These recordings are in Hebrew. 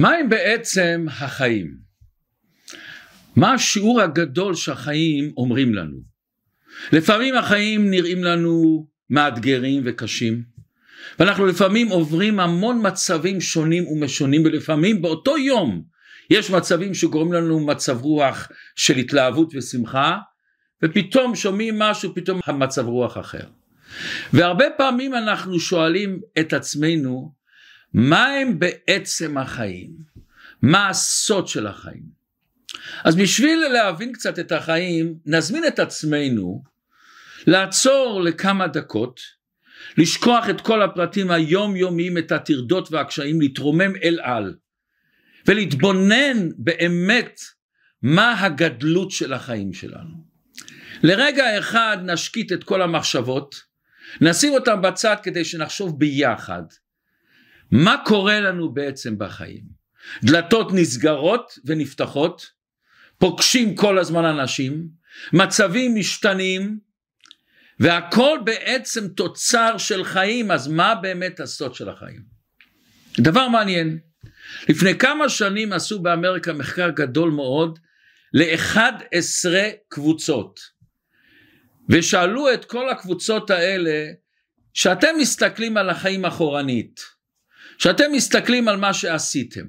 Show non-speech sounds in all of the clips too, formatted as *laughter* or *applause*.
מהם בעצם החיים? מה השיעור הגדול שהחיים אומרים לנו? לפעמים החיים נראים לנו מאתגרים וקשים ואנחנו לפעמים עוברים המון מצבים שונים ומשונים ולפעמים באותו יום יש מצבים שגורמים לנו מצב רוח של התלהבות ושמחה ופתאום שומעים משהו פתאום המצב רוח אחר והרבה פעמים אנחנו שואלים את עצמנו מה הם בעצם החיים? מה הסוד של החיים? אז בשביל להבין קצת את החיים נזמין את עצמנו לעצור לכמה דקות לשכוח את כל הפרטים היומיומיים את הטרדות והקשיים להתרומם אל על ולהתבונן באמת מה הגדלות של החיים שלנו. לרגע אחד נשקיט את כל המחשבות נשים אותם בצד כדי שנחשוב ביחד מה קורה לנו בעצם בחיים? דלתות נסגרות ונפתחות פוגשים כל הזמן אנשים מצבים משתנים והכל בעצם תוצר של חיים אז מה באמת הסוד של החיים? דבר מעניין. לפני כמה שנים עשו באמריקה מחקר גדול מאוד לאחד עשרה קבוצות ושאלו את כל הקבוצות האלה שאתם מסתכלים על החיים אחורנית שאתם מסתכלים על מה שעשיתם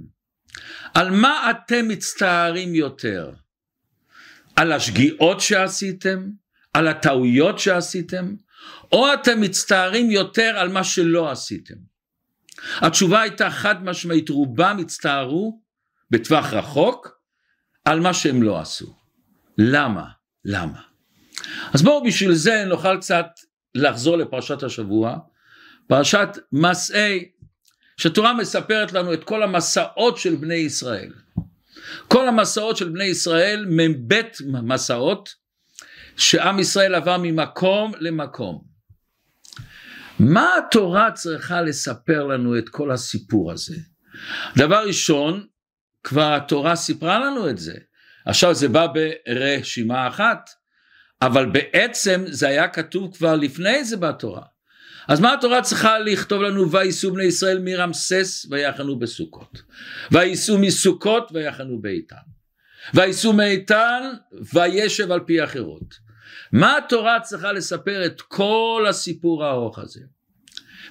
על מה אתם מצטערים יותר? על השגיאות שעשיתם? על הטעויות שעשיתם? או אתם מצטערים יותר על מה שלא עשיתם? התשובה הייתה חד משמעית רובם הצטערו בטווח רחוק על מה שהם לא עשו. למה? למה? אז בואו בשביל זה נוכל קצת לחזור לפרשת השבוע פרשת מסעי שהתורה מספרת לנו את כל המסעות של בני ישראל כל המסעות של בני ישראל מ"ב מסעות שעם ישראל עבר ממקום למקום. מה התורה צריכה לספר לנו את כל הסיפור הזה? דבר ראשון, כבר התורה סיפרה לנו את זה. עכשיו זה בא ברשימה אחת, אבל בעצם זה היה כתוב כבר לפני זה בתורה. אז מה התורה צריכה לכתוב לנו וייסעו בני ישראל מרמסס ויחנו בסוכות וייסעו מסוכות ויחנו באיתן וייסעו מאיתן וישב על פי אחרות מה התורה צריכה לספר את כל הסיפור הארוך הזה?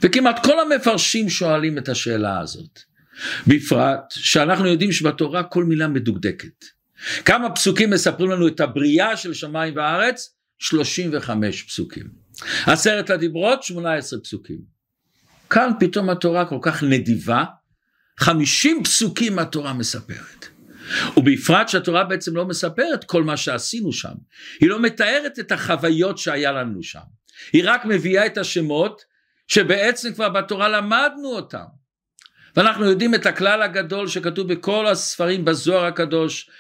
וכמעט כל המפרשים שואלים את השאלה הזאת. בפרט שאנחנו יודעים שבתורה כל מילה מדוקדקת. כמה פסוקים מספרים לנו את הבריאה של שמיים וארץ? 35 פסוקים. עשרת הדיברות 18 פסוקים. כאן פתאום התורה כל כך נדיבה, 50 פסוקים התורה מספרת. ובפרט שהתורה בעצם לא מספרת כל מה שעשינו שם, היא לא מתארת את החוויות שהיה לנו שם, היא רק מביאה את השמות שבעצם כבר בתורה למדנו אותם. ואנחנו יודעים את הכלל הגדול שכתוב בכל הספרים בזוהר הקדוש,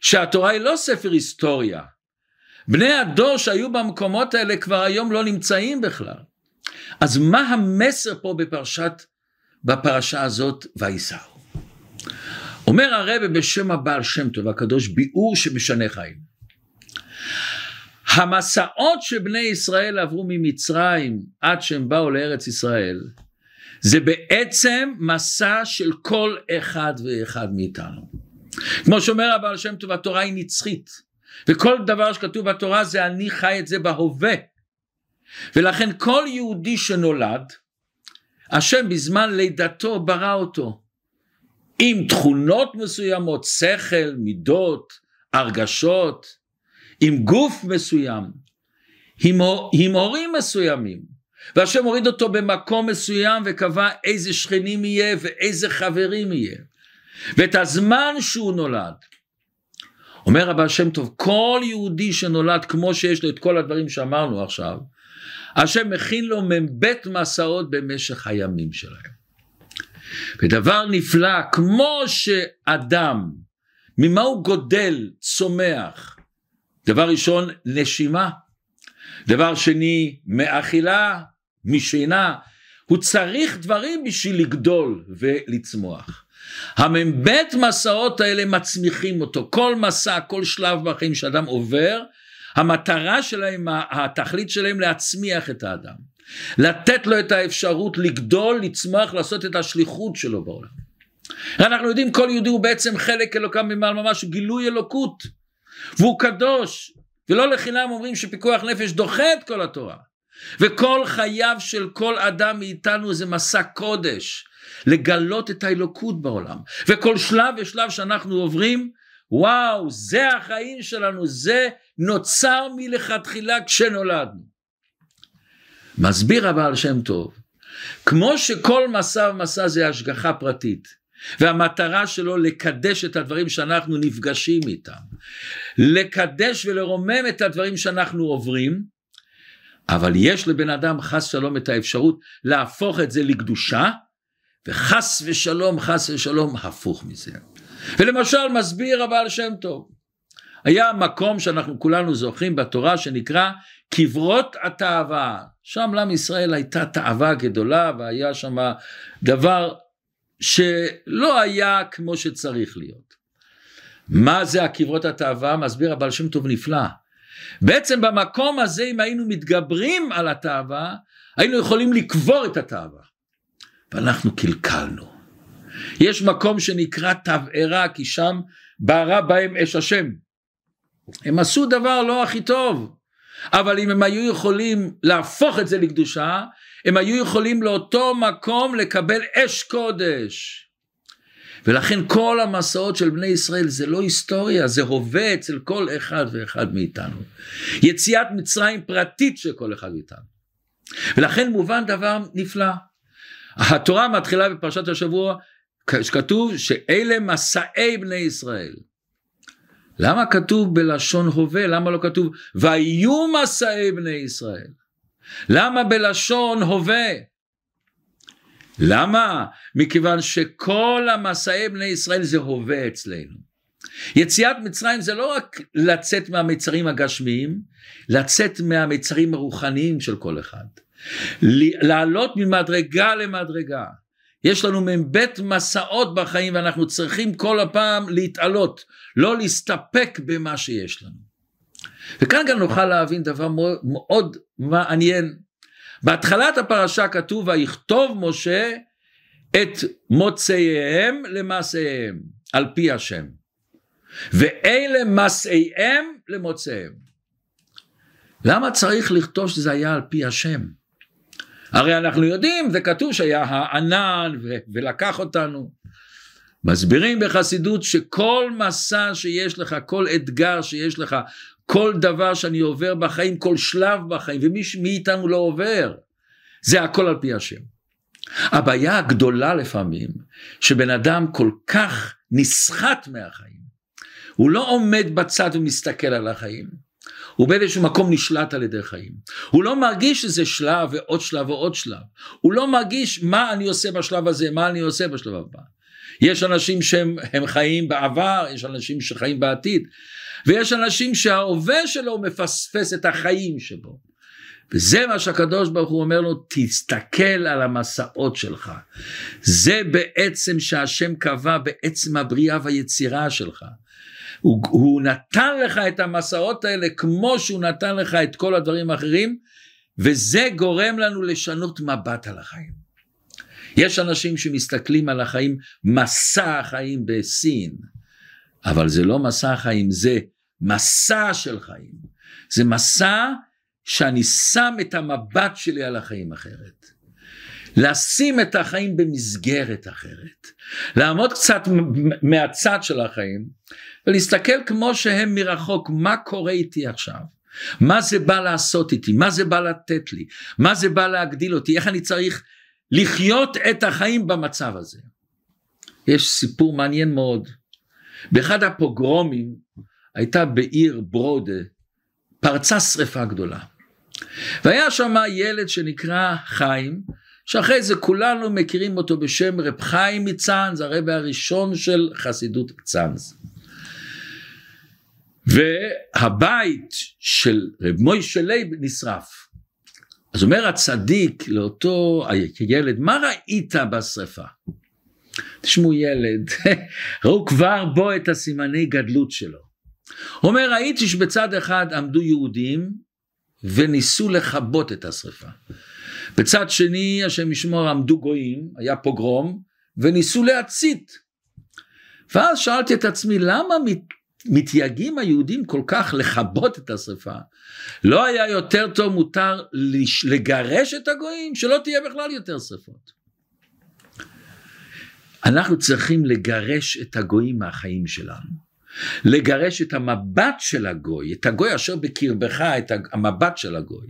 שהתורה היא לא ספר היסטוריה. בני הדור שהיו במקומות האלה כבר היום לא נמצאים בכלל. אז מה המסר פה בפרשת, בפרשה הזאת וייסעו? אומר הרבה בשם הבעל שם טוב הקדוש ביאור שמשנה חיים. המסעות שבני ישראל עברו ממצרים עד שהם באו לארץ ישראל זה בעצם מסע של כל אחד ואחד מאיתנו. כמו שאומר הבעל שם טוב התורה היא נצחית וכל דבר שכתוב בתורה זה אני חי את זה בהווה ולכן כל יהודי שנולד השם בזמן לידתו ברא אותו עם תכונות מסוימות, שכל, מידות, הרגשות, עם גוף מסוים, עם, עם הורים מסוימים. והשם הוריד אותו במקום מסוים וקבע איזה שכנים יהיה ואיזה חברים יהיה. ואת הזמן שהוא נולד. אומר רבי השם טוב, כל יהודי שנולד כמו שיש לו את כל הדברים שאמרנו עכשיו, השם מכין לו מ"ב מסעות במשך הימים שלהם. ודבר נפלא, כמו שאדם, ממה הוא גודל, צומח? דבר ראשון, נשימה. דבר שני, מאכילה, משינה. הוא צריך דברים בשביל לגדול ולצמוח. המ"ב מסעות האלה מצמיחים אותו. כל מסע, כל שלב בחיים שאדם עובר, המטרה שלהם, התכלית שלהם להצמיח את האדם. לתת לו את האפשרות לגדול, לצמוח, לעשות את השליחות שלו בעולם. אנחנו יודעים כל יהודי הוא בעצם חלק אלוקם ממעל ממש, גילוי אלוקות, והוא קדוש, ולא לחינם אומרים שפיקוח נפש דוחה את כל התורה. וכל חייו של כל אדם מאיתנו זה מסע קודש, לגלות את האלוקות בעולם. וכל שלב ושלב שאנחנו עוברים, וואו, זה החיים שלנו, זה נוצר מלכתחילה כשנולדנו. מסביר הבעל שם טוב, כמו שכל מסע ומסע זה השגחה פרטית, והמטרה שלו לקדש את הדברים שאנחנו נפגשים איתם, לקדש ולרומם את הדברים שאנחנו עוברים, אבל יש לבן אדם חס שלום את האפשרות להפוך את זה לקדושה, וחס ושלום, חס ושלום, הפוך מזה. ולמשל מסביר הבעל שם טוב, היה מקום שאנחנו כולנו זוכרים בתורה שנקרא קברות התאווה, שם לעם ישראל הייתה תאווה גדולה והיה שם דבר שלא היה כמו שצריך להיות. מה זה הקברות התאווה? מסביר הבעל שם טוב נפלא. בעצם במקום הזה אם היינו מתגברים על התאווה היינו יכולים לקבור את התאווה ואנחנו קלקלנו. יש מקום שנקרא תבערה כי שם בערה בהם אש השם. הם עשו דבר לא הכי טוב אבל אם הם היו יכולים להפוך את זה לקדושה הם היו יכולים לאותו מקום לקבל אש קודש. ולכן כל המסעות של בני ישראל זה לא היסטוריה, זה הווה אצל כל אחד ואחד מאיתנו. יציאת מצרים פרטית של כל אחד מאיתנו. ולכן מובן דבר נפלא. התורה מתחילה בפרשת השבוע, שכתוב שאלה מסעי בני ישראל. למה כתוב בלשון הווה? למה לא כתוב והיו מסעי בני ישראל? למה בלשון הווה? למה? מכיוון שכל המסעי בני ישראל זה הווה אצלנו. יציאת מצרים זה לא רק לצאת מהמצרים הגשמיים, לצאת מהמצרים הרוחניים של כל אחד. לעלות ממדרגה למדרגה. יש לנו מ"ב מסעות בחיים ואנחנו צריכים כל הפעם להתעלות, לא להסתפק במה שיש לנו. וכאן גם נוכל להבין דבר מאוד, מעניין. בהתחלת הפרשה כתוב ויכתוב משה את מוצאיהם למעשיהם על פי השם ואלה מסעיהם למוצאיהם. למה צריך לכתוב שזה היה על פי השם? הרי אנחנו יודעים זה כתוב שהיה הענן ו- ולקח אותנו. מסבירים בחסידות שכל מסע שיש לך, כל אתגר שיש לך, כל דבר שאני עובר בחיים, כל שלב בחיים, ומי מאיתנו לא עובר, זה הכל על פי השם. הבעיה הגדולה לפעמים, שבן אדם כל כך נסחט מהחיים, הוא לא עומד בצד ומסתכל על החיים, הוא באיזשהו מקום נשלט על ידי חיים. הוא לא מרגיש שזה שלב ועוד שלב ועוד שלב. הוא לא מרגיש מה אני עושה בשלב הזה, מה אני עושה בשלב הבא. יש אנשים שהם חיים בעבר, יש אנשים שחיים בעתיד, ויש אנשים שההווה שלו מפספס את החיים שבו. וזה מה שהקדוש ברוך הוא אומר לו, תסתכל על המסעות שלך. זה בעצם שהשם קבע בעצם הבריאה והיצירה שלך. הוא, הוא נתן לך את המסעות האלה כמו שהוא נתן לך את כל הדברים האחרים, וזה גורם לנו לשנות מבט על החיים. יש אנשים שמסתכלים על החיים, מסע החיים בסין, אבל זה לא מסע החיים, זה מסע של חיים. זה מסע שאני שם את המבט שלי על החיים אחרת. לשים את החיים במסגרת אחרת. לעמוד קצת מהצד של החיים ולהסתכל כמו שהם מרחוק, מה קורה איתי עכשיו? מה זה בא לעשות איתי? מה זה בא לתת לי? מה זה בא להגדיל אותי? איך אני צריך לחיות את החיים במצב הזה? יש סיפור מעניין מאוד. באחד הפוגרומים הייתה בעיר ברודה, פרצה שרפה גדולה. והיה שם ילד שנקרא חיים, שאחרי זה כולנו מכירים אותו בשם רב חיים מצאנז, הרבי הראשון של חסידות צאנז. והבית של רב מוישה לייב נשרף. אז אומר הצדיק לאותו ילד, מה ראית בשרפה? תשמעו ילד, *laughs* ראו כבר בו את הסימני גדלות שלו. אומר, ראיתי שבצד אחד עמדו יהודים וניסו לכבות את השרפה. בצד שני, השם ישמור, עמדו גויים, היה פוגרום, וניסו להצית ואז שאלתי את עצמי, למה מת, מתייגעים היהודים כל כך לכבות את השרפה? לא היה יותר טוב מותר לגרש את הגויים? שלא תהיה בכלל יותר שרפות. אנחנו צריכים לגרש את הגויים מהחיים שלנו. לגרש את המבט של הגוי, את הגוי אשר בקרבך, את המבט של הגוי.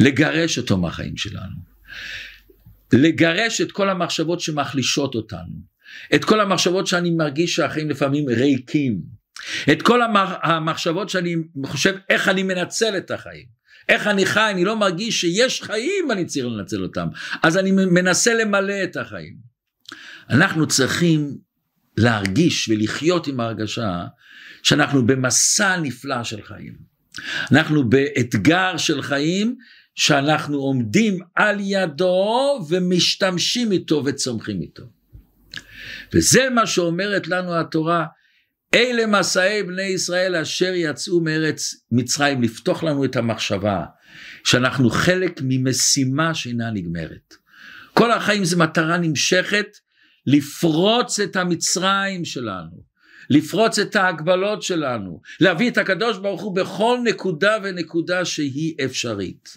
לגרש אותו מהחיים שלנו. לגרש את כל המחשבות שמחלישות אותנו. את כל המחשבות שאני מרגיש שהחיים לפעמים ריקים. את כל המחשבות שאני חושב איך אני מנצל את החיים. איך אני חי, אני לא מרגיש שיש חיים ואני צריך לנצל אותם. אז אני מנסה למלא את החיים. אנחנו צריכים להרגיש ולחיות עם ההרגשה שאנחנו במסע נפלא של חיים. אנחנו באתגר של חיים שאנחנו עומדים על ידו ומשתמשים איתו וצומחים איתו. וזה מה שאומרת לנו התורה, אלה מסעי בני ישראל אשר יצאו מארץ מצרים, לפתוח לנו את המחשבה שאנחנו חלק ממשימה שאינה נגמרת. כל החיים זה מטרה נמשכת לפרוץ את המצרים שלנו, לפרוץ את ההגבלות שלנו, להביא את הקדוש ברוך הוא בכל נקודה ונקודה שהיא אפשרית.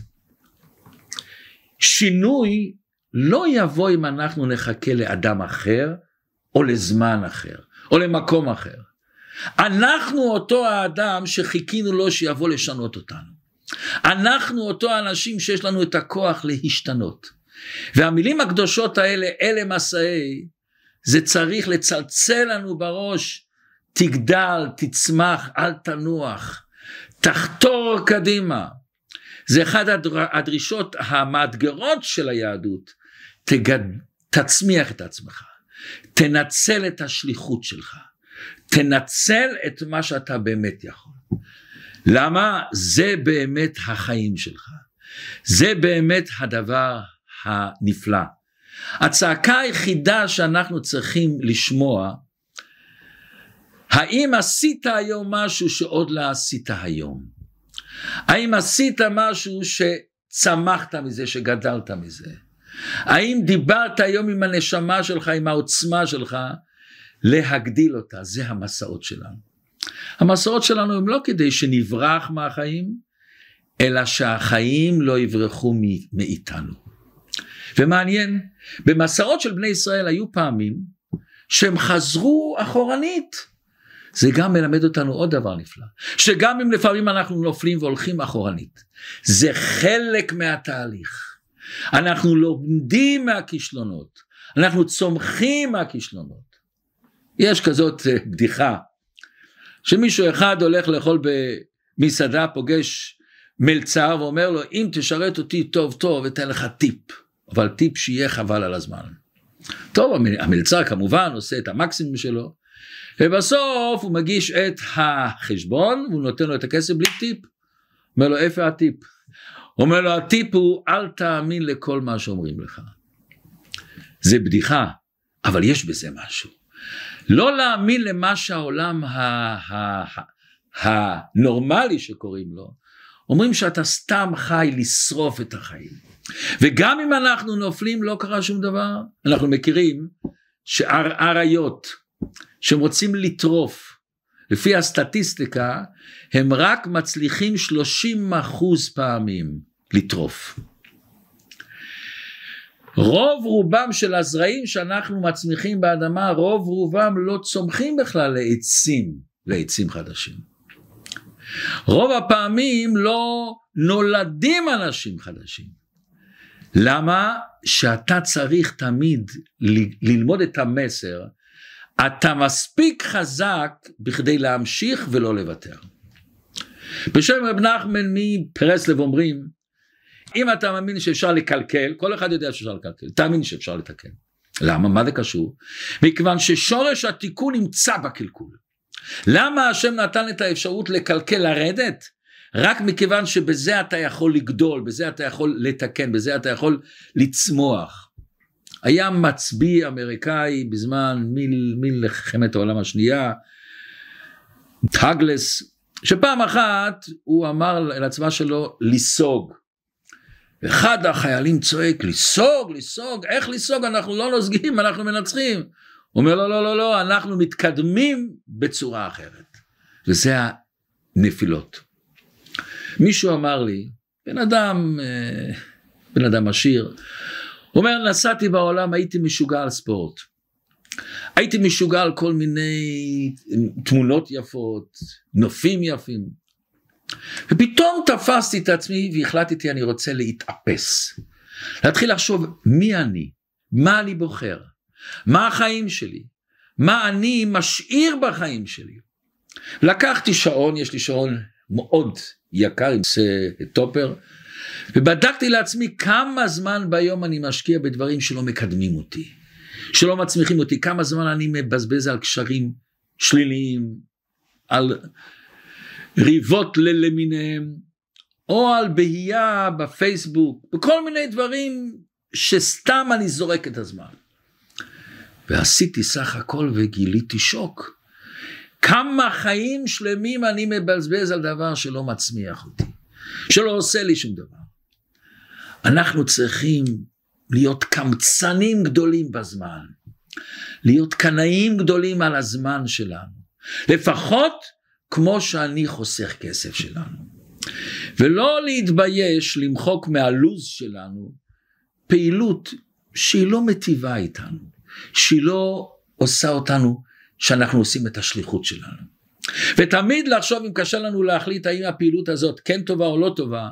שינוי לא יבוא אם אנחנו נחכה לאדם אחר, או לזמן אחר, או למקום אחר. אנחנו אותו האדם שחיכינו לו שיבוא לשנות אותנו. אנחנו אותו האנשים שיש לנו את הכוח להשתנות. והמילים הקדושות האלה, אלה מסעי, זה צריך לצלצל לנו בראש, תגדל, תצמח, אל תנוח, תחתור קדימה. זה אחת הדרישות המאתגרות של היהדות, תגד... תצמיח את עצמך, תנצל את השליחות שלך, תנצל את מה שאתה באמת יכול. למה? זה באמת החיים שלך, זה באמת הדבר הנפלא. הצעקה היחידה שאנחנו צריכים לשמוע, האם עשית היום משהו שעוד לא עשית היום? האם עשית משהו שצמחת מזה, שגדלת מזה? האם דיברת היום עם הנשמה שלך, עם העוצמה שלך, להגדיל אותה? זה המסעות שלנו. המסעות שלנו הם לא כדי שנברח מהחיים, אלא שהחיים לא יברחו מאיתנו. ומעניין, במסעות של בני ישראל היו פעמים שהם חזרו אחורנית. זה גם מלמד אותנו עוד דבר נפלא, שגם אם לפעמים אנחנו נופלים והולכים אחורנית, זה חלק מהתהליך. אנחנו לומדים מהכישלונות, אנחנו צומחים מהכישלונות. יש כזאת אה, בדיחה, שמישהו אחד הולך לאכול במסעדה, פוגש מלצר ואומר לו, אם תשרת אותי טוב טוב, אתן לך טיפ. אבל טיפ שיהיה חבל על הזמן. טוב, המלצר כמובן עושה את המקסימום שלו, ובסוף הוא מגיש את החשבון, והוא נותן לו את הכסף בלי טיפ. אומר לו, איפה הטיפ? אומר לו, הטיפ הוא, אל תאמין לכל מה שאומרים לך. זה בדיחה, אבל יש בזה משהו. לא להאמין למה שהעולם הנורמלי שקוראים לו, אומרים שאתה סתם חי לשרוף את החיים. וגם אם אנחנו נופלים לא קרה שום דבר. אנחנו מכירים שאריות שהם רוצים לטרוף, לפי הסטטיסטיקה, הם רק מצליחים 30 אחוז פעמים לטרוף. רוב רובם של הזרעים שאנחנו מצמיחים באדמה, רוב רובם לא צומחים בכלל לעצים, לעצים חדשים. רוב הפעמים לא נולדים אנשים חדשים. למה? שאתה צריך תמיד ללמוד את המסר, אתה מספיק חזק בכדי להמשיך ולא לוותר. בשם רב נחמן מפרסלב אומרים, אם אתה מאמין שאפשר לקלקל, כל אחד יודע שאפשר לקלקל, תאמין שאפשר לתקן. למה? מה זה קשור? מכיוון ששורש התיקון נמצא בקלקול. למה השם נתן את האפשרות לקלקל לרדת? רק מכיוון שבזה אתה יכול לגדול, בזה אתה יכול לתקן, בזה אתה יכול לצמוח. היה מצביא אמריקאי בזמן מלחמת העולם השנייה, טאגלס, שפעם אחת הוא אמר לצבא שלו לסוג. אחד החיילים צועק לסוג, לסוג, איך לסוג, אנחנו לא נוזגים, אנחנו מנצחים. אומר לא, לא, לא, לא, אנחנו מתקדמים בצורה אחרת. וזה הנפילות. מישהו אמר לי, בן אדם, אה, בן אדם עשיר, אומר, נסעתי בעולם, הייתי משוגע על ספורט. הייתי משוגע על כל מיני תמונות יפות, נופים יפים. ופתאום תפסתי את עצמי והחלטתי אני רוצה להתאפס. להתחיל לחשוב מי אני, מה אני בוחר, מה החיים שלי, מה אני משאיר בחיים שלי. לקחתי שעון, יש לי שעון מאוד יקר עם טופר, ובדקתי לעצמי כמה זמן ביום אני משקיע בדברים שלא מקדמים אותי, שלא מצמיחים אותי, כמה זמן אני מבזבז על קשרים שליליים, על ריבות למיניהם, או על בהייה בפייסבוק, וכל מיני דברים שסתם אני זורק את הזמן. ועשיתי סך הכל וגיליתי שוק. כמה חיים שלמים אני מבזבז על דבר שלא מצמיח אותי, שלא עושה לי שום דבר. אנחנו צריכים להיות קמצנים גדולים בזמן, להיות קנאים גדולים על הזמן שלנו, לפחות כמו שאני חוסך כסף שלנו. ולא להתבייש למחוק מהלו"ז שלנו פעילות שהיא לא מטיבה איתנו, שהיא לא עושה אותנו שאנחנו עושים את השליחות שלנו. ותמיד לחשוב אם קשה לנו להחליט האם הפעילות הזאת כן טובה או לא טובה,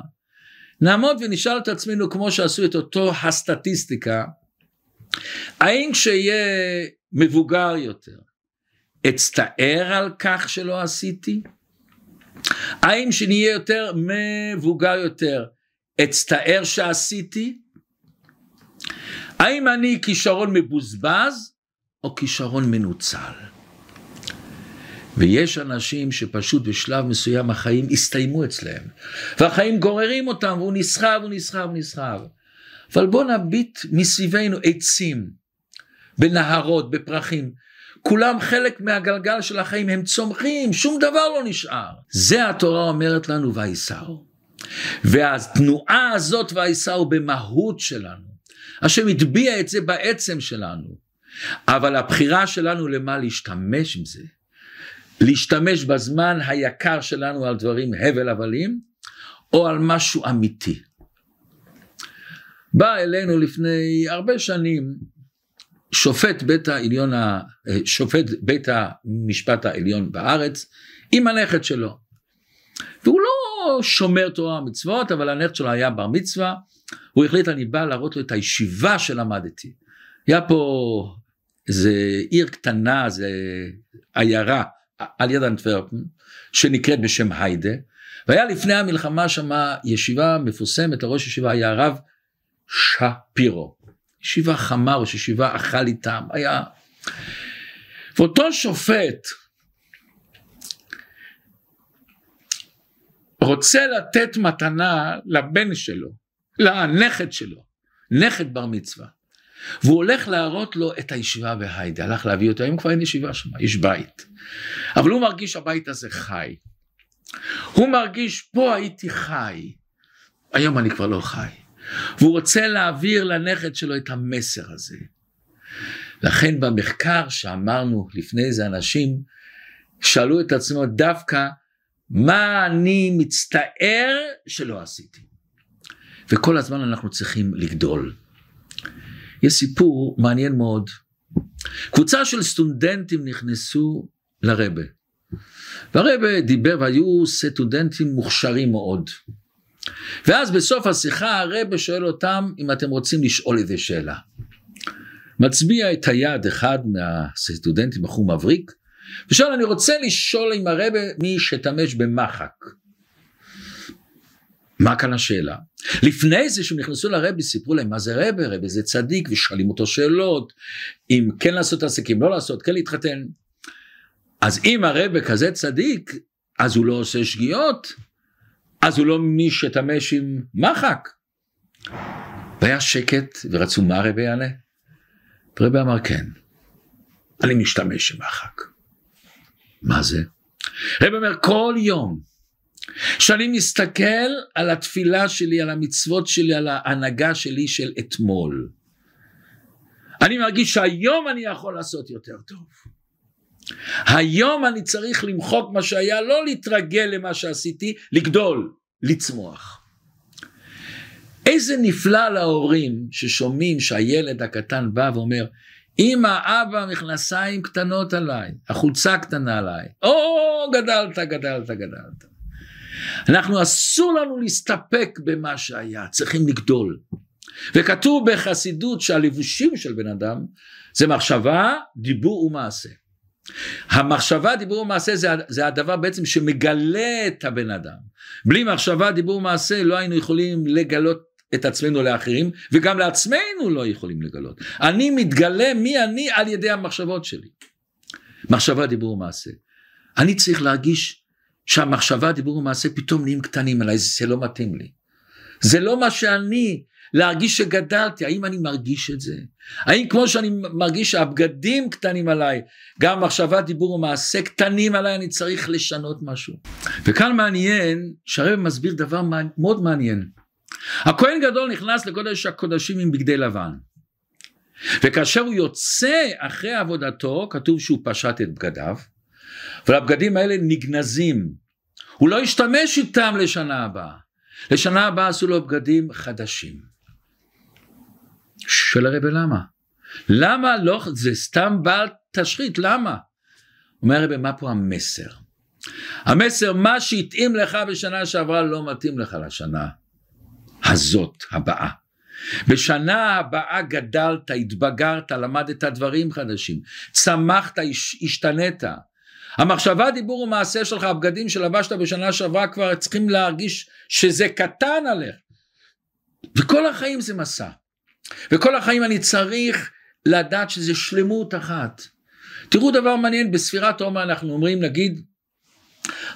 נעמוד ונשאל את עצמנו כמו שעשו את אותו הסטטיסטיקה, האם כשיהיה מבוגר יותר, אצטער על כך שלא עשיתי? האם שנהיה יותר מבוגר יותר, אצטער שעשיתי? האם אני כישרון מבוזבז או כישרון מנוצל? ויש אנשים שפשוט בשלב מסוים החיים הסתיימו אצלם, והחיים גוררים אותם, והוא נסחב, הוא נסחב, נסחב. אבל בוא נביט מסביבנו עצים, בנהרות, בפרחים. כולם חלק מהגלגל של החיים, הם צומחים, שום דבר לא נשאר. זה התורה אומרת לנו וייסעו. והתנועה הזאת וייסעו במהות שלנו. השם הטביע את זה בעצם שלנו. אבל הבחירה שלנו למה להשתמש עם זה. להשתמש בזמן היקר שלנו על דברים הבל הבלים, או על משהו אמיתי. בא אלינו לפני הרבה שנים שופט בית העליון, שופט בית המשפט העליון בארץ עם הנכד שלו. והוא לא שומר תורה ומצוות, אבל הנכד שלו היה בר מצווה, הוא החליט אני בא להראות לו את הישיבה שלמדתי. היה פה איזה עיר קטנה, איזה עיירה על יד אנטוורפן, שנקראת בשם היידה, והיה לפני המלחמה שמה ישיבה מפורסמת, הראש ישיבה היה הרב שפירו. ישיבה חמה, ראש ישיבה אכל איתם, היה... ואותו שופט רוצה לתת מתנה לבן שלו, לנכד שלו, נכד בר מצווה. והוא הולך להראות לו את הישיבה בהיידה, הלך להביא אותו, היום כבר אין ישיבה שם, יש בית. אבל הוא מרגיש הבית הזה חי. הוא מרגיש פה הייתי חי, היום אני כבר לא חי. והוא רוצה להעביר לנכד שלו את המסר הזה. לכן במחקר שאמרנו לפני זה אנשים שאלו את עצמם דווקא מה אני מצטער שלא עשיתי. וכל הזמן אנחנו צריכים לגדול. יש סיפור מעניין מאוד. קבוצה של סטודנטים נכנסו לרבה. והרבה דיבר והיו סטודנטים מוכשרים מאוד. ואז בסוף השיחה הרבה שואל אותם אם אתם רוצים לשאול איזה שאלה. מצביע את היד אחד מהסטודנטים, בחור מבריק, ושואל אני רוצה לשאול אם הרבה מי שתמש במחק. מה כאן השאלה? לפני זה שהם נכנסו לרבי סיפרו להם מה זה רבי, רבי זה צדיק ושואלים אותו שאלות, אם כן לעשות עסקים, לא לעשות, כן להתחתן. אז אם הרבי כזה צדיק, אז הוא לא עושה שגיאות, אז הוא לא מי שתמש עם מחק. והיה שקט ורצו מה רבי יענה? רבי אמר כן, אני משתמש עם מחק. מה זה? רבי אומר כל יום שאני מסתכל על התפילה שלי, על המצוות שלי, על ההנהגה שלי של אתמול. אני מרגיש שהיום אני יכול לעשות יותר טוב. היום אני צריך למחוק מה שהיה, לא להתרגל למה שעשיתי, לגדול, לצמוח. איזה נפלא להורים ששומעים שהילד הקטן בא ואומר, אמא, אבא, מכנסיים קטנות עליי, החולצה קטנה עליי, או, גדלת, גדלת, גדלת. אנחנו אסור לנו להסתפק במה שהיה, צריכים לגדול. וכתוב בחסידות שהלבושים של בן אדם זה מחשבה, דיבור ומעשה. המחשבה, דיבור ומעשה זה, זה הדבר בעצם שמגלה את הבן אדם. בלי מחשבה, דיבור ומעשה לא היינו יכולים לגלות את עצמנו לאחרים וגם לעצמנו לא יכולים לגלות. אני מתגלה מי אני על ידי המחשבות שלי. מחשבה, דיבור ומעשה. אני צריך להרגיש שהמחשבה, דיבור ומעשה פתאום נהיים קטנים עליי, זה לא מתאים לי. זה לא מה שאני, להרגיש שגדלתי, האם אני מרגיש את זה? האם כמו שאני מרגיש שהבגדים קטנים עליי, גם מחשבה, דיבור ומעשה קטנים עליי, אני צריך לשנות משהו. וכאן מעניין, שהרב מסביר דבר מאוד מעניין. הכהן גדול נכנס לקודש הקודשים עם בגדי לבן. וכאשר הוא יוצא אחרי עבודתו, כתוב שהוא פשט את בגדיו, והבגדים האלה נגנזים. הוא לא ישתמש איתם לשנה הבאה. לשנה הבאה עשו לו בגדים חדשים. שואל הרבי למה? למה לא, זה סתם בעל תשחית, למה? אומר הרבי מה פה המסר? המסר מה שהתאים לך בשנה שעברה לא מתאים לך לשנה הזאת הבאה. בשנה הבאה גדלת, התבגרת, למדת דברים חדשים, צמחת, השתנית. המחשבה, דיבור ומעשה שלך, הבגדים שלבשת בשנה שעברה כבר צריכים להרגיש שזה קטן עליך. וכל החיים זה מסע. וכל החיים אני צריך לדעת שזה שלמות אחת. תראו דבר מעניין, בספירת עומר אנחנו אומרים נגיד,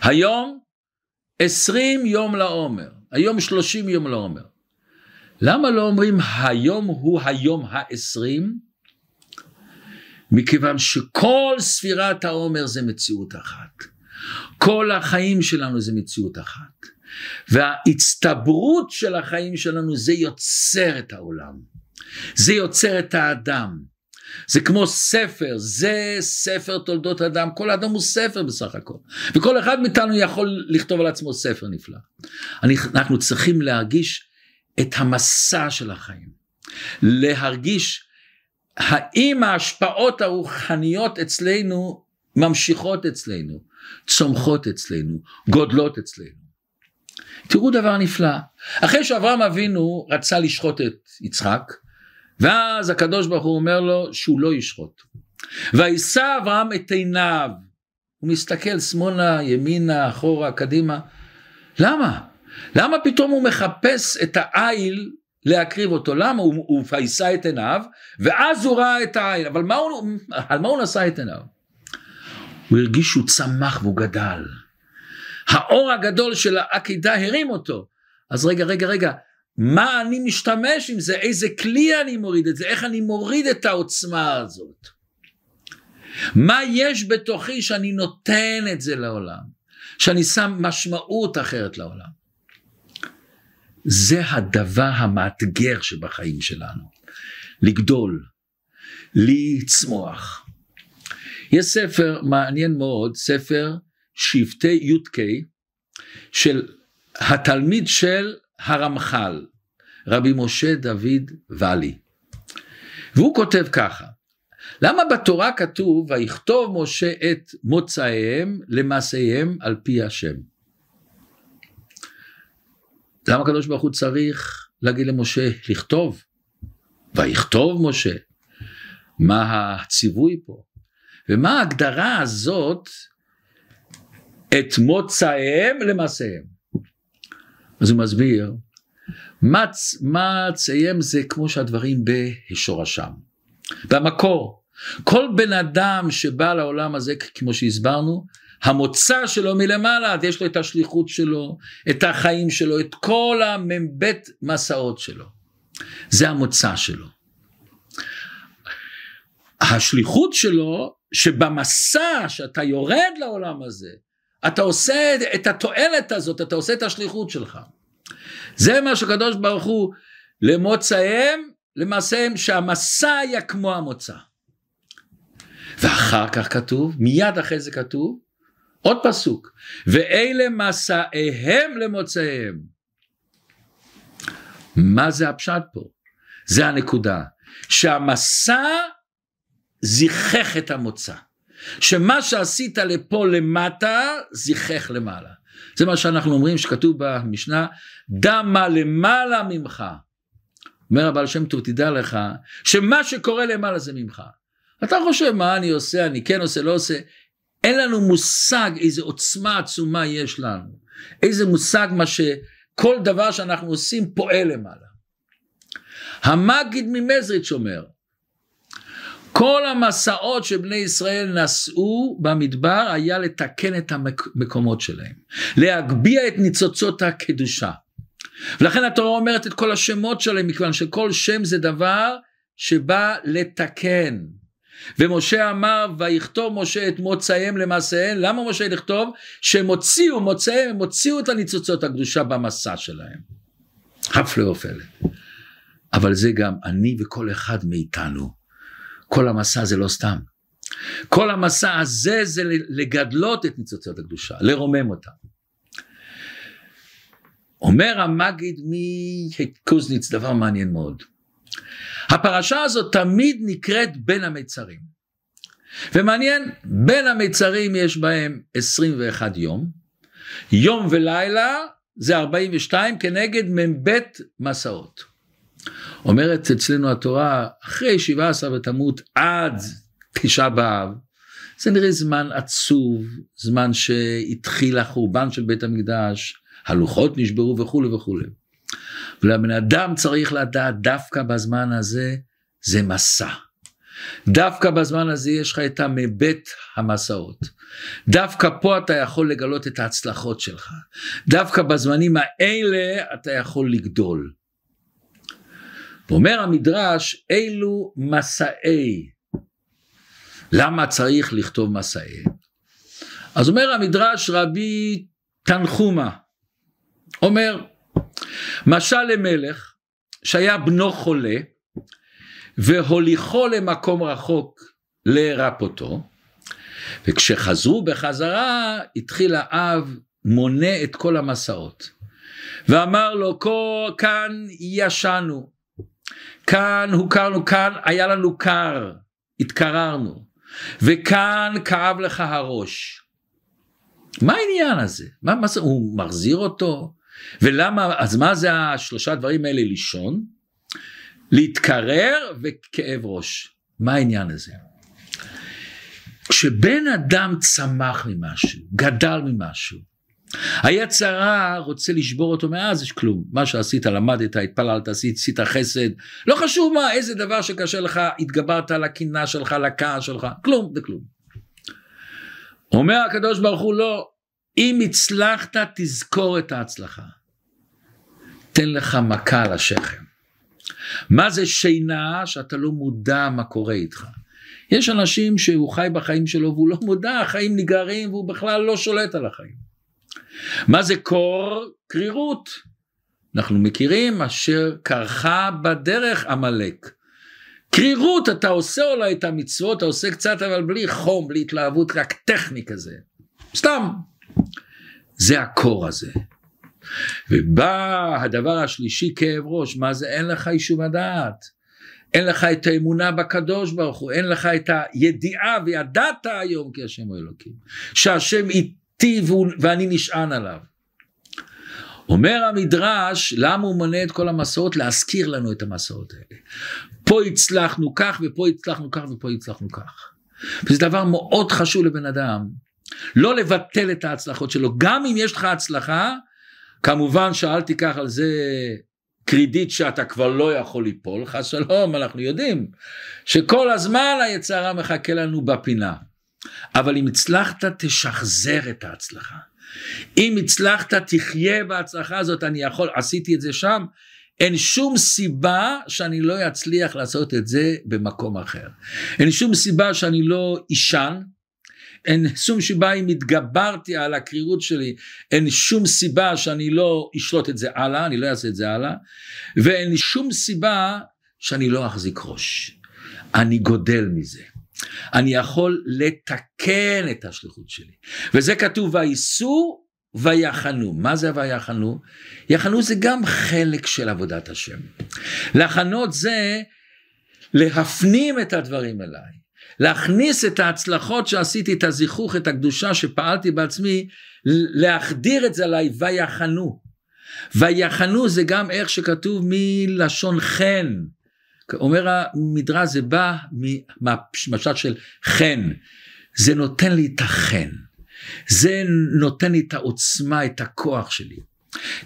היום עשרים יום לעומר, היום שלושים יום לעומר. למה לא אומרים היום הוא היום העשרים? מכיוון שכל ספירת העומר זה מציאות אחת. כל החיים שלנו זה מציאות אחת. וההצטברות של החיים שלנו זה יוצר את העולם. זה יוצר את האדם. זה כמו ספר, זה ספר תולדות אדם, כל אדם הוא ספר בסך הכל. וכל אחד מאיתנו יכול לכתוב על עצמו ספר נפלא. אנחנו צריכים להרגיש את המסע של החיים. להרגיש האם ההשפעות הרוחניות אצלנו ממשיכות אצלנו, צומחות אצלנו, גודלות אצלנו. תראו דבר נפלא, אחרי שאברהם אבינו רצה לשחוט את יצחק, ואז הקדוש ברוך הוא אומר לו שהוא לא ישחוט. וישא אברהם את עיניו, הוא מסתכל שמאלה, ימינה, אחורה, קדימה. למה? למה פתאום הוא מחפש את העיל להקריב אותו? למה? הוא, הוא וישא את עיניו, ואז הוא ראה את העיל. אבל מה הוא, על מה הוא נשא את עיניו? הוא הרגיש שהוא צמח והוא גדל. האור הגדול של העקידה הרים אותו. אז רגע, רגע, רגע, מה אני משתמש עם זה, איזה כלי אני מוריד את זה, איך אני מוריד את העוצמה הזאת. מה יש בתוכי שאני נותן את זה לעולם, שאני שם משמעות אחרת לעולם. זה הדבר המאתגר שבחיים שלנו, לגדול, לצמוח. יש ספר מעניין מאוד, ספר שבטי י"ק של התלמיד של הרמח"ל, רבי משה דוד ואלי. והוא כותב ככה, למה בתורה כתוב ויכתוב משה את מוצאיהם למעשיהם על פי השם? למה הקדוש ברוך הוא צריך להגיד למשה לכתוב? ויכתוב משה. מה הציווי פה? ומה ההגדרה הזאת את מוצאיהם למעשיהם? אז הוא מסביר, מה ציים זה כמו שהדברים בשורשם, במקור. כל בן אדם שבא לעולם הזה, כמו שהסברנו, המוצא שלו מלמעלה, יש לו את השליחות שלו, את החיים שלו, את כל המ"ב מסעות שלו. זה המוצא שלו. השליחות שלו, שבמסע שאתה יורד לעולם הזה, אתה עושה את התועלת הזאת, אתה עושה את השליחות שלך. זה מה שקדוש ברוך הוא למוצאיהם למעשה שהמסע היה כמו המוצא. ואחר כך כתוב, מיד אחרי זה כתוב, עוד פסוק, ואלה מסעיהם למוצאיהם. מה זה הפשט פה? זה הנקודה, שהמסע זיכך את המוצא. שמה שעשית לפה למטה, זיכך למעלה. זה מה שאנחנו אומרים שכתוב במשנה, דמה למעלה ממך. אומר הבעל שם טוב, תדע לך, שמה שקורה למעלה זה ממך. אתה חושב מה אני עושה, אני כן עושה, לא עושה. אין לנו מושג איזה עוצמה עצומה יש לנו. איזה מושג מה שכל דבר שאנחנו עושים פועל למעלה. המגיד ממזריץ' אומר, כל המסעות שבני ישראל נשאו במדבר היה לתקן את המקומות שלהם, להגביה את ניצוצות הקדושה. ולכן התורה אומרת את כל השמות שלהם, מכיוון שכל שם זה דבר שבא לתקן. ומשה אמר ויכתוב משה את מוצאיהם למעשיהם. למה משה לכתוב? שהם הוציאו מוצאיהם הם הוציאו את הניצוצות הקדושה במסע שלהם. הפלא ופלא. אבל זה גם אני וכל אחד מאיתנו. כל המסע זה לא סתם. כל המסע הזה זה לגדלות את ניצוצות הקדושה לרומם אותם אומר המגיד מקוזניץ דבר מעניין מאוד הפרשה הזאת תמיד נקראת בין המצרים. ומעניין, בין המצרים יש בהם 21 יום, יום ולילה זה 42 כנגד מ"ב מסעות. אומרת אצלנו התורה, אחרי 17 בתמות עד תשעה באב, זה נראה זמן עצוב, זמן שהתחיל החורבן של בית המקדש, הלוחות נשברו וכולי וכולי. ולבן אדם צריך לדעת דווקא בזמן הזה זה מסע. דווקא בזמן הזה יש לך את המבט המסעות. דווקא פה אתה יכול לגלות את ההצלחות שלך. דווקא בזמנים האלה אתה יכול לגדול. אומר המדרש, אילו מסעי. למה צריך לכתוב מסעי? אז אומר המדרש רבי תנחומה, אומר, משל למלך שהיה בנו חולה והוליכו למקום רחוק לרפותו וכשחזרו בחזרה התחיל האב מונה את כל המסעות. ואמר לו כאן ישנו. כאן הוכרנו כאן היה לנו קר התקררנו. וכאן כאב לך הראש. מה העניין הזה? מה, מה זה, הוא מחזיר אותו? ולמה, אז מה זה השלושה דברים האלה לישון? להתקרר וכאב ראש. מה העניין הזה? כשבן אדם צמח ממשהו, גדל ממשהו, היצרה רוצה לשבור אותו מאז יש כלום מה שעשית למדת התפללת עשית עשית חסד לא חשוב מה איזה דבר שקשה לך התגברת על הקינה שלך לכעס שלך כלום זה כלום. אומר הקדוש ברוך הוא לא אם הצלחת תזכור את ההצלחה תן לך מכה על השכם. מה זה שינה שאתה לא מודע מה קורה איתך. יש אנשים שהוא חי בחיים שלו והוא לא מודע, החיים נגררים והוא בכלל לא שולט על החיים. מה זה קור? קרירות. אנחנו מכירים אשר קרחה בדרך עמלק. קרירות, אתה עושה אולי את המצוות, אתה עושה קצת אבל בלי חום, בלי התלהבות, רק טכני כזה. סתם. זה הקור הזה. ובא הדבר השלישי כאב ראש, מה זה אין לך יישוב הדעת, אין לך את האמונה בקדוש ברוך הוא, אין לך את הידיעה וידעת היום כי השם הוא אלוקים, שהשם איתי ואני נשען עליו. אומר המדרש, למה הוא מונה את כל המסעות? להזכיר לנו את המסעות האלה. פה הצלחנו כך ופה הצלחנו כך ופה הצלחנו כך. וזה דבר מאוד חשוב לבן אדם, לא לבטל את ההצלחות שלו, גם אם יש לך הצלחה, כמובן שאל תיקח על זה קרדיט שאתה כבר לא יכול ליפול, חס שלום, אנחנו יודעים שכל הזמן היצרה מחכה לנו בפינה. אבל אם הצלחת, תשחזר את ההצלחה. אם הצלחת, תחיה בהצלחה הזאת, אני יכול, עשיתי את זה שם, אין שום סיבה שאני לא אצליח לעשות את זה במקום אחר. אין שום סיבה שאני לא אישן, אין שום סיבה אם התגברתי על הקרירות שלי, אין שום סיבה שאני לא אשלוט את זה הלאה, אני לא אעשה את זה הלאה, ואין שום סיבה שאני לא אחזיק ראש, אני גודל מזה. אני יכול לתקן את השליחות שלי. וזה כתוב וייסעו ויחנו. מה זה ויחנו? יחנו זה גם חלק של עבודת השם. לחנות זה להפנים את הדברים אליי. להכניס את ההצלחות שעשיתי, את הזיכוך, את הקדושה שפעלתי בעצמי, להחדיר את זה עליי, ויחנו. ויחנו זה גם איך שכתוב מלשון חן. אומר המדרש זה בא מהמשל של חן. זה נותן לי את החן. זה נותן לי את העוצמה, את הכוח שלי.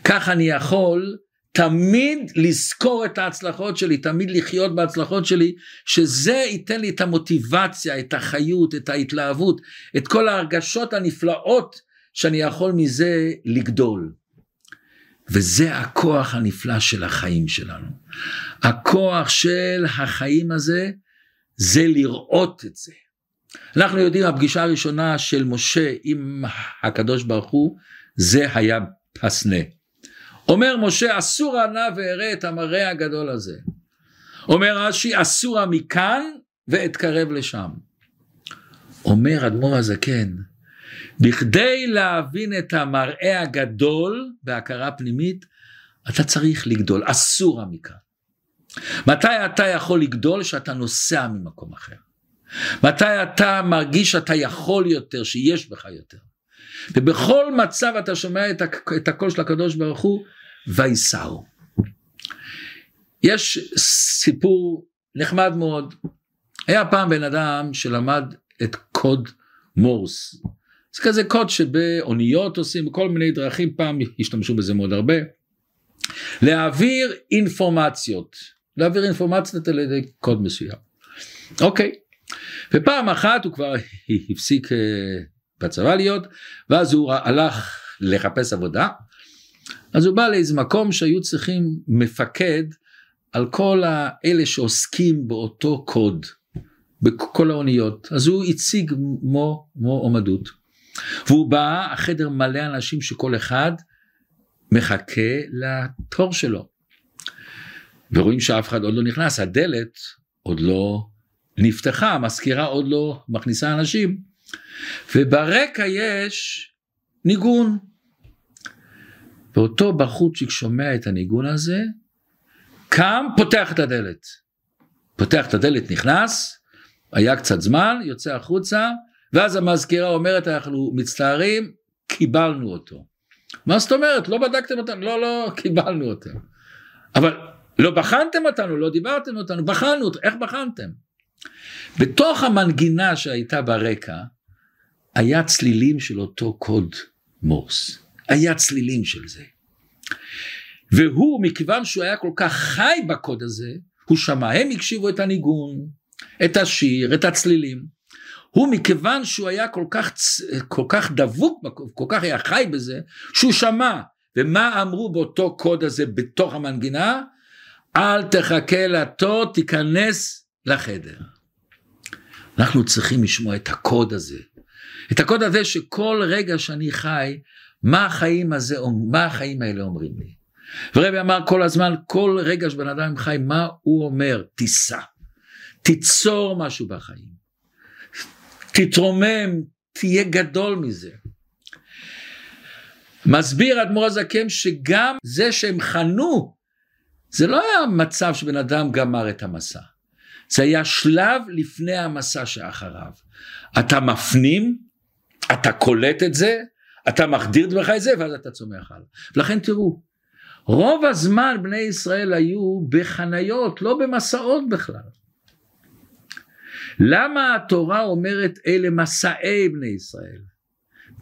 כך אני יכול תמיד לזכור את ההצלחות שלי, תמיד לחיות בהצלחות שלי, שזה ייתן לי את המוטיבציה, את החיות, את ההתלהבות, את כל ההרגשות הנפלאות שאני יכול מזה לגדול. וזה הכוח הנפלא של החיים שלנו. הכוח של החיים הזה, זה לראות את זה. אנחנו יודעים, הפגישה הראשונה של משה עם הקדוש ברוך הוא, זה היה פסנה. אומר משה אסור נא ואראה את המראה הגדול הזה. אומר רש"י אסורה מכאן ואתקרב לשם. אומר אדמו"ר הזקן בכדי להבין את המראה הגדול בהכרה פנימית אתה צריך לגדול אסורה מכאן. מתי אתה יכול לגדול? שאתה נוסע ממקום אחר. מתי אתה מרגיש שאתה יכול יותר, שיש בך יותר. ובכל מצב אתה שומע את הקול של הקדוש ברוך הוא, וייסעו. יש סיפור נחמד מאוד. היה פעם בן אדם שלמד את קוד מורס. זה כזה קוד שבאוניות עושים כל מיני דרכים, פעם השתמשו בזה מאוד הרבה. להעביר אינפורמציות, להעביר אינפורמציות על ידי קוד מסוים. אוקיי, ופעם אחת הוא כבר *laughs* הפסיק אה, בצבא להיות, ואז הוא הלך לחפש עבודה, אז הוא בא לאיזה מקום שהיו צריכים מפקד על כל האלה שעוסקים באותו קוד, בכל האוניות, אז הוא הציג מו, מועמדות. והוא בא, החדר מלא אנשים שכל אחד מחכה לתור שלו. ורואים שאף אחד עוד לא נכנס, הדלת עוד לא נפתחה, המזכירה עוד לא מכניסה אנשים, וברקע יש ניגון. ואותו בחורצ'יק שומע את הניגון הזה, קם, פותח את הדלת. פותח את הדלת, נכנס, היה קצת זמן, יוצא החוצה, ואז המזכירה אומרת, אנחנו מצטערים, קיבלנו אותו. מה זאת אומרת? לא בדקתם אותנו? לא, לא, קיבלנו אותו. אבל לא בחנתם אותנו, לא דיברתם אותנו, בחנו איך בחנתם? בתוך המנגינה שהייתה ברקע, היה צלילים של אותו קוד מורס. היה צלילים של זה. והוא, מכיוון שהוא היה כל כך חי בקוד הזה, הוא שמע, הם הקשיבו את הניגון, את השיר, את הצלילים. הוא מכיוון שהוא היה כל כך, כל כך דבוק, כל כך היה חי בזה, שהוא שמע. ומה אמרו באותו קוד הזה בתוך המנגינה? אל תחכה לתור, תיכנס לחדר. אנחנו צריכים לשמוע את הקוד הזה. את הקוד הזה שכל רגע שאני חי, מה החיים, הזה, מה החיים האלה אומרים לי. ורבי אמר כל הזמן, כל רגע שבן אדם חי, מה הוא אומר? תיסע, תיצור משהו בחיים, תתרומם, תהיה גדול מזה. מסביר אדמו"ר הזקן שגם זה שהם חנו, זה לא היה מצב שבן אדם גמר את המסע. זה היה שלב לפני המסע שאחריו. אתה מפנים, אתה קולט את זה, אתה מחדיר דברך את זה ואז אתה צומח הלאה. ולכן תראו, רוב הזמן בני ישראל היו בחניות, לא במסעות בכלל. למה התורה אומרת אלה מסעי בני ישראל?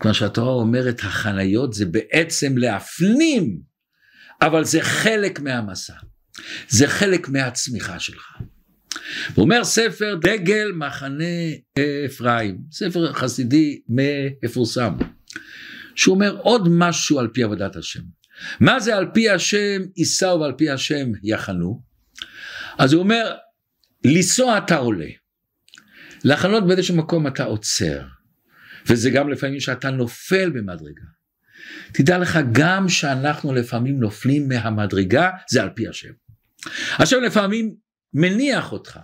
כמו שהתורה אומרת החניות זה בעצם להפנים, אבל זה חלק מהמסע, זה חלק מהצמיחה שלך. הוא אומר ספר דגל מחנה אפרים, ספר חסידי מפורסם. שהוא אומר עוד משהו על פי עבודת השם. מה זה על פי השם ייסעו ועל פי השם יחנו? אז הוא אומר, לנסוע אתה עולה, לחנות באיזשהו מקום אתה עוצר, וזה גם לפעמים שאתה נופל במדרגה. תדע לך, גם שאנחנו לפעמים נופלים מהמדרגה, זה על פי השם. השם לפעמים מניח אותך,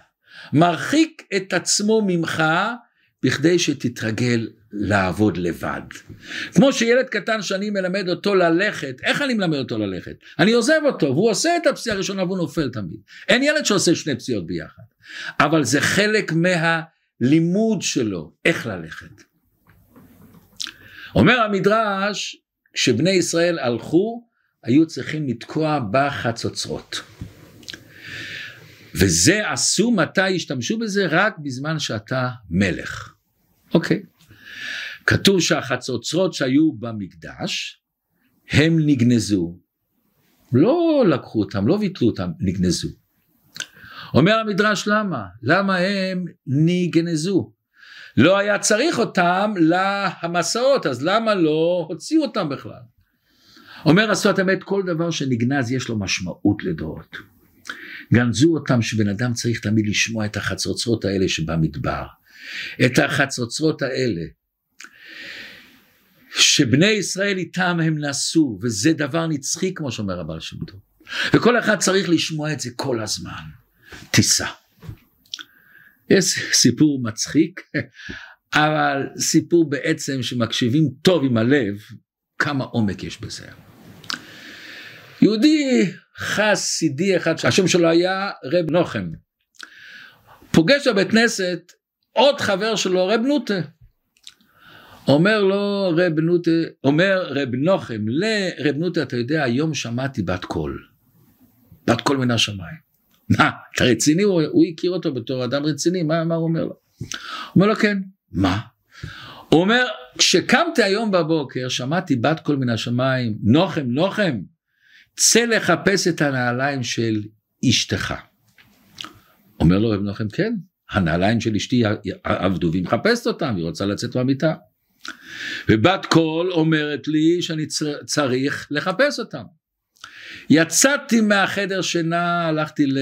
מרחיק את עצמו ממך בכדי שתתרגל לעבוד לבד. כמו שילד קטן שאני מלמד אותו ללכת, איך אני מלמד אותו ללכת? אני עוזב אותו והוא עושה את הפסיעה הראשונה והוא נופל תמיד. אין ילד שעושה שני פסיעות ביחד. אבל זה חלק מהלימוד שלו, איך ללכת. אומר המדרש, כשבני ישראל הלכו, היו צריכים לתקוע בחצוצרות. וזה עשו מתי השתמשו בזה? רק בזמן שאתה מלך. אוקיי. כתוב שהחצוצרות שהיו במקדש, הם נגנזו. לא לקחו אותם, לא ביטלו אותם, נגנזו. אומר המדרש למה? למה הם נגנזו? לא היה צריך אותם למסעות, אז למה לא הוציאו אותם בכלל? אומר השפת אמת, כל דבר שנגנז יש לו משמעות לדורות. גנזו אותם שבן אדם צריך תמיד לשמוע את החצוצרות האלה שבמדבר. את החצוצרות האלה. שבני ישראל איתם הם נסעו, וזה דבר נצחי כמו שאומר הבעל שם טוב. וכל אחד צריך לשמוע את זה כל הזמן. תיסע. יש סיפור מצחיק, אבל סיפור בעצם שמקשיבים טוב עם הלב, כמה עומק יש בזה. יהודי חסידי אחד שהשם שלו היה רב נוחם. פוגש בבית כנסת עוד חבר שלו רב נוטה. אומר לו רב נוטה, אומר רב נוחם לרב נוטה אתה יודע היום שמעתי בת קול. בת קול מן השמיים. *laughs* מה אתה רציני? הוא, הוא הכיר אותו בתור אדם רציני מה, מה הוא אומר לו? אומר לו כן. מה? הוא אומר כשקמתי היום בבוקר שמעתי בת קול מן השמיים נוחם נוחם צא לחפש את הנעליים של אשתך. אומר לו רב נוחם, כן, הנעליים של אשתי אבדו והיא מחפשת אותם, היא רוצה לצאת מהמיטה. ובת קול אומרת לי שאני צריך לחפש אותם. יצאתי מהחדר שינה, הלכתי ל...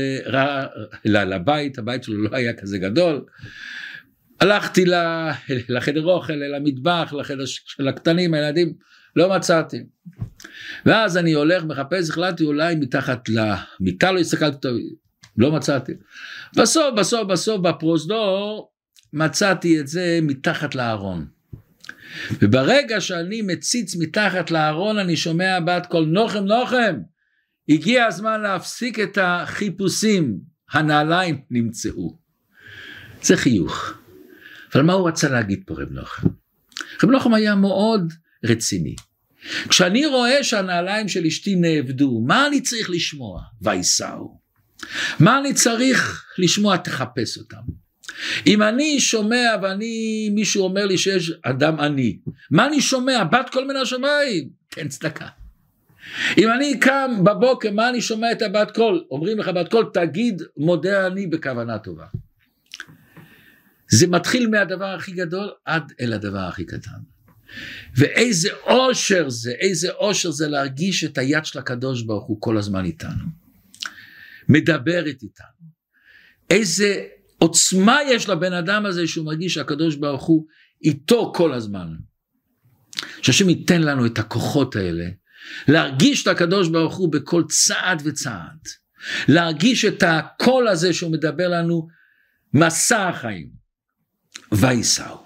לבית, הבית שלו לא היה כזה גדול. הלכתי לחדר אוכל, למטבח, לחדר של הקטנים, הילדים, לא מצאתי. ואז אני הולך, מחפש, החלטתי אולי מתחת למיטה, לא הסתכלתי טוב, לא מצאתי. בסוף, בסוף, בסוף בפרוזדור מצאתי את זה מתחת לארון. וברגע שאני מציץ מתחת לארון אני שומע בת קול נוחם נוחם הגיע הזמן להפסיק את החיפושים הנעליים נמצאו. זה חיוך. אבל מה הוא רצה להגיד פה רב נוחם? רב נוחם היה מאוד רציני. כשאני רואה שהנעליים של אשתי נאבדו, מה אני צריך לשמוע? וייסעו. מה אני צריך לשמוע? תחפש אותם. אם אני שומע ואני, מישהו אומר לי שיש אדם עני, מה אני שומע? בת כל מיני השמיים, תן צדקה. אם אני קם בבוקר, מה אני שומע את הבת קול? אומרים לך בת קול, תגיד מודה אני בכוונה טובה. זה מתחיל מהדבר הכי גדול עד אל הדבר הכי קטן. ואיזה אושר זה, איזה אושר זה להרגיש את היד של הקדוש ברוך הוא כל הזמן איתנו. מדברת איתנו. איזה עוצמה יש לבן אדם הזה שהוא מרגיש שהקדוש ברוך הוא איתו כל הזמן. שהשם ייתן לנו את הכוחות האלה, להרגיש את הקדוש ברוך הוא בכל צעד וצעד. להרגיש את הקול הזה שהוא מדבר לנו, מסע החיים. וייסעו.